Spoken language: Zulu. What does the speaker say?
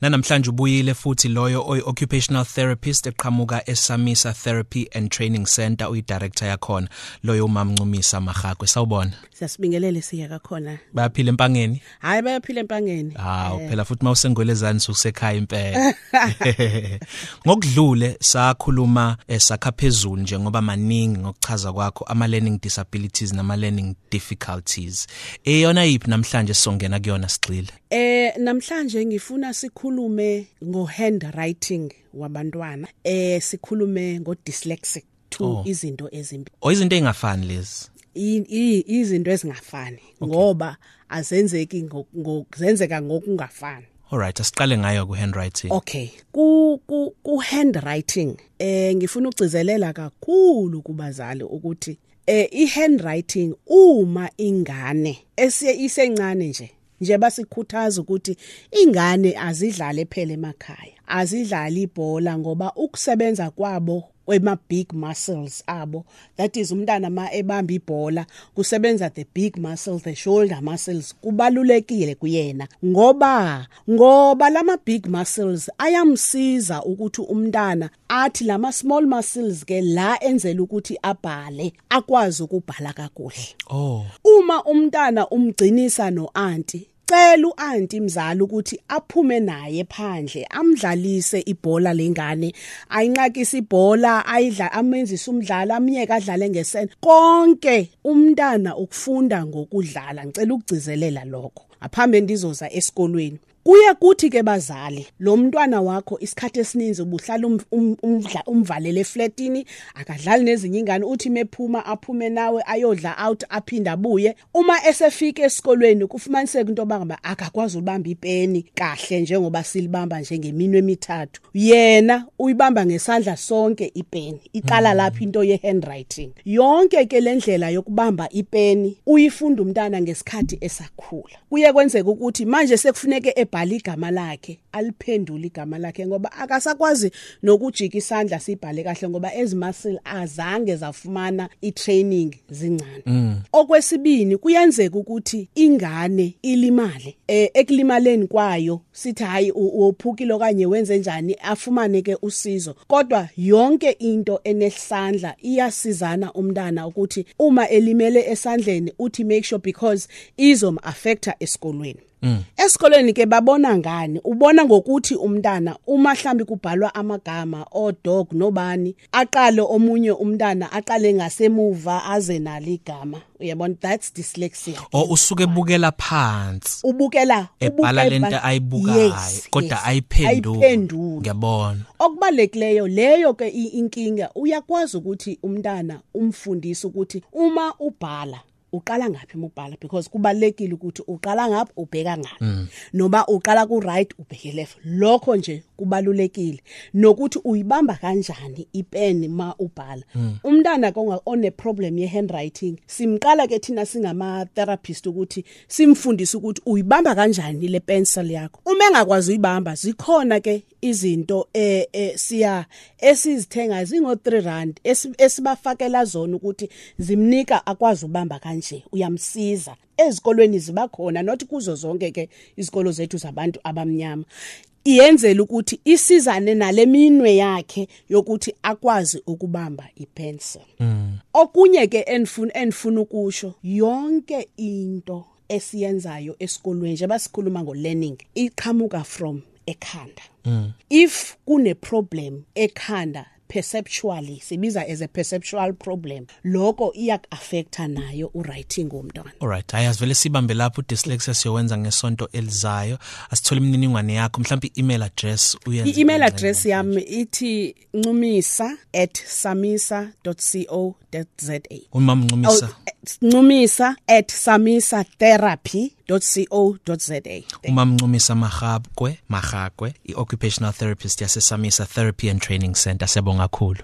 Nanamhlanje ubuyile futhi loyo oyi-occupational therapist eqhamuka eSamisa Therapy and Training Center uyidirector yakhona loyo umamncumisa Magagwe sawubona. Siyasibingelele siya kakhona. Bayaphila empangeni? Hayi bayaphila empangeni. Hawo phela futhi mawusengwelezani sukusekhaya impela. Ngokudlule sakhuluma esakha phezulu nje ngoba maningi ngokuchaza kwakho ama learning disabilities nama learning difficulties. Eyona yipi namhlanje songena kuyona sigxile? Eh namhlanje ngifuna sikhulume ngo handwriting wabantwana. Eh sikhulume ngo dyslexic two Oh. izinto ezimbi. O izinto ezingafani lezi? I- i- izinto ezingafani ngoba azenzeki ngo- ngo- zenzeka ngokungafani. Alright asiqale ngayo ku handwriting Okay ku ku ku handwriting eh ngifuna ugcizelela kakhulu kubazali ukuthi eh i handwriting uma ingane esiye isencane nje nje basikhuthaza ukuthi ingane azidlale phela emakhaya azidlali ibhola ngoba ukusebenza kwabo kwema big muscles abo that is umntana ma ebamba ibhola kusebenza the big muscles the shoulder muscles kubalulekile kuyena. Ngoba ngoba lama big muscles ayamsiza ukuthi umntana athi lama small muscles ke la enzela ukuthi abhale akwazi ukubhala kakuhle. Oh. Uma umntana umgcinisa noanti cela uanti mzali ukuthi aphume naye phandle amdlalise ibhola lengane ayinqakise ibhola ayidla amenzisa umdlalo amiyeke adlale ngesene konke umntana ukufunda ngokudlala ngicela ukugcizelela lokho. Aphambe ndizoza esikolweni. Kuye kuthi ke bazali lo mntwana wakho isikhathi esininzi ubuhlala um- um- umdla- umvalele eflatini akadlali nezinye ingane uthi mephuma aphume nawe ayodla out aphinda abuye. Uma esefika esikolweni kufumaniseka into bangaba akakwazi ubamba ipeni kahle njengoba silibamba njengeminwe emithathu. Yena uyibamba ngesandla sonke ipeni iqala lapha into ye handwriting yonke ke lendlela yokubamba ipeni uyifunda umntana ngesikhathi esakhula. Kuye kwenzeka ukuthi manje sekufuneke ebhala igama lakhe aliphendule igama lakhe ngoba akasakwazi nokujika isandla sibhale kahle ngoba ezimuscle azange zafumana itraining zincane. Okwesibini kuyenzeka ukuthi ingane ilimale eh ekulimaleni kwayo sithi hayi u- uphukile okanye wenze njani? Afumane ke usizo. Kodwa yonke into enesandla iyasizana umntana ukuthi uma elimele esandleni uthi make sure because izom affecta esikolweni. Esikolweni ke babona ngani? Ubona ngokuthi umntana uma mhlambi kubhalwa amagama o dog nobani aqale omunye umntana aqale ngasemuva aze nalo igama. Uyabona? That's dyslexia o usuke ebukela phansi. Ubukela ebhala ubukela- lento ayibukayo Yes, kodwa yes. ayiphenduli. Ayiphenduli. Ngiyabona. Okubalulekileyo leyo ke i- inkinga uyakwazi ukuthi umntana umfundise ukuthi uma ubhala uqala ngaphi uma ubhala? Because kubalekile ukuthi uqala ngaphi ubheka ngaphi noma uqala ku right ubheke left. Lokho nje kubalulekile. Nokuthi uyibamba kanjani ipen ma ubhala. Umntana konga one problem ye handwriting simqala ke thina singama therapist ukuthi simfundise ukuthi uyibamba kanjani le pencil yakho. Uma engakwazi uyibamba zikhona ke izinto eh eh, siya esizithenga zingo 3 rand esi- esibafakela zona ukuthi zimnika akwazi ubamba kanje uyamsiza. Ezikolweni ziba khona not kuzo zonke ke izikolo zethu zabantu abamnyama. Iyenzela ukuthi isizane naleminwe yakhe yokuthi akwazi ukubamba ipencil. Okunye ke enifuna enifuna ukusho yonke into esiyenzayo esikolweni nje basikhuluma ngo learning iqhamuka from ekhanda. If kune problem ekhanda perceptually sibiza as a perceptual problem lokho iyak affecta nayo uwriting womntwana alright hayi asivele sibambe lapho dyslexia siyowenza ngesonto elizayo asithole imininingwane yakho mhlawumbe i-email address uyenze i-email kancane. address yami ithi ncumisa@samisa.co.za umama Ncumisa ncumisa at samisa therapy.co.za umama Ncumisa Magagwe Magagwe i-occupational therapist yase Samisa Therapy and Training Center. Siyabonga kakhulu.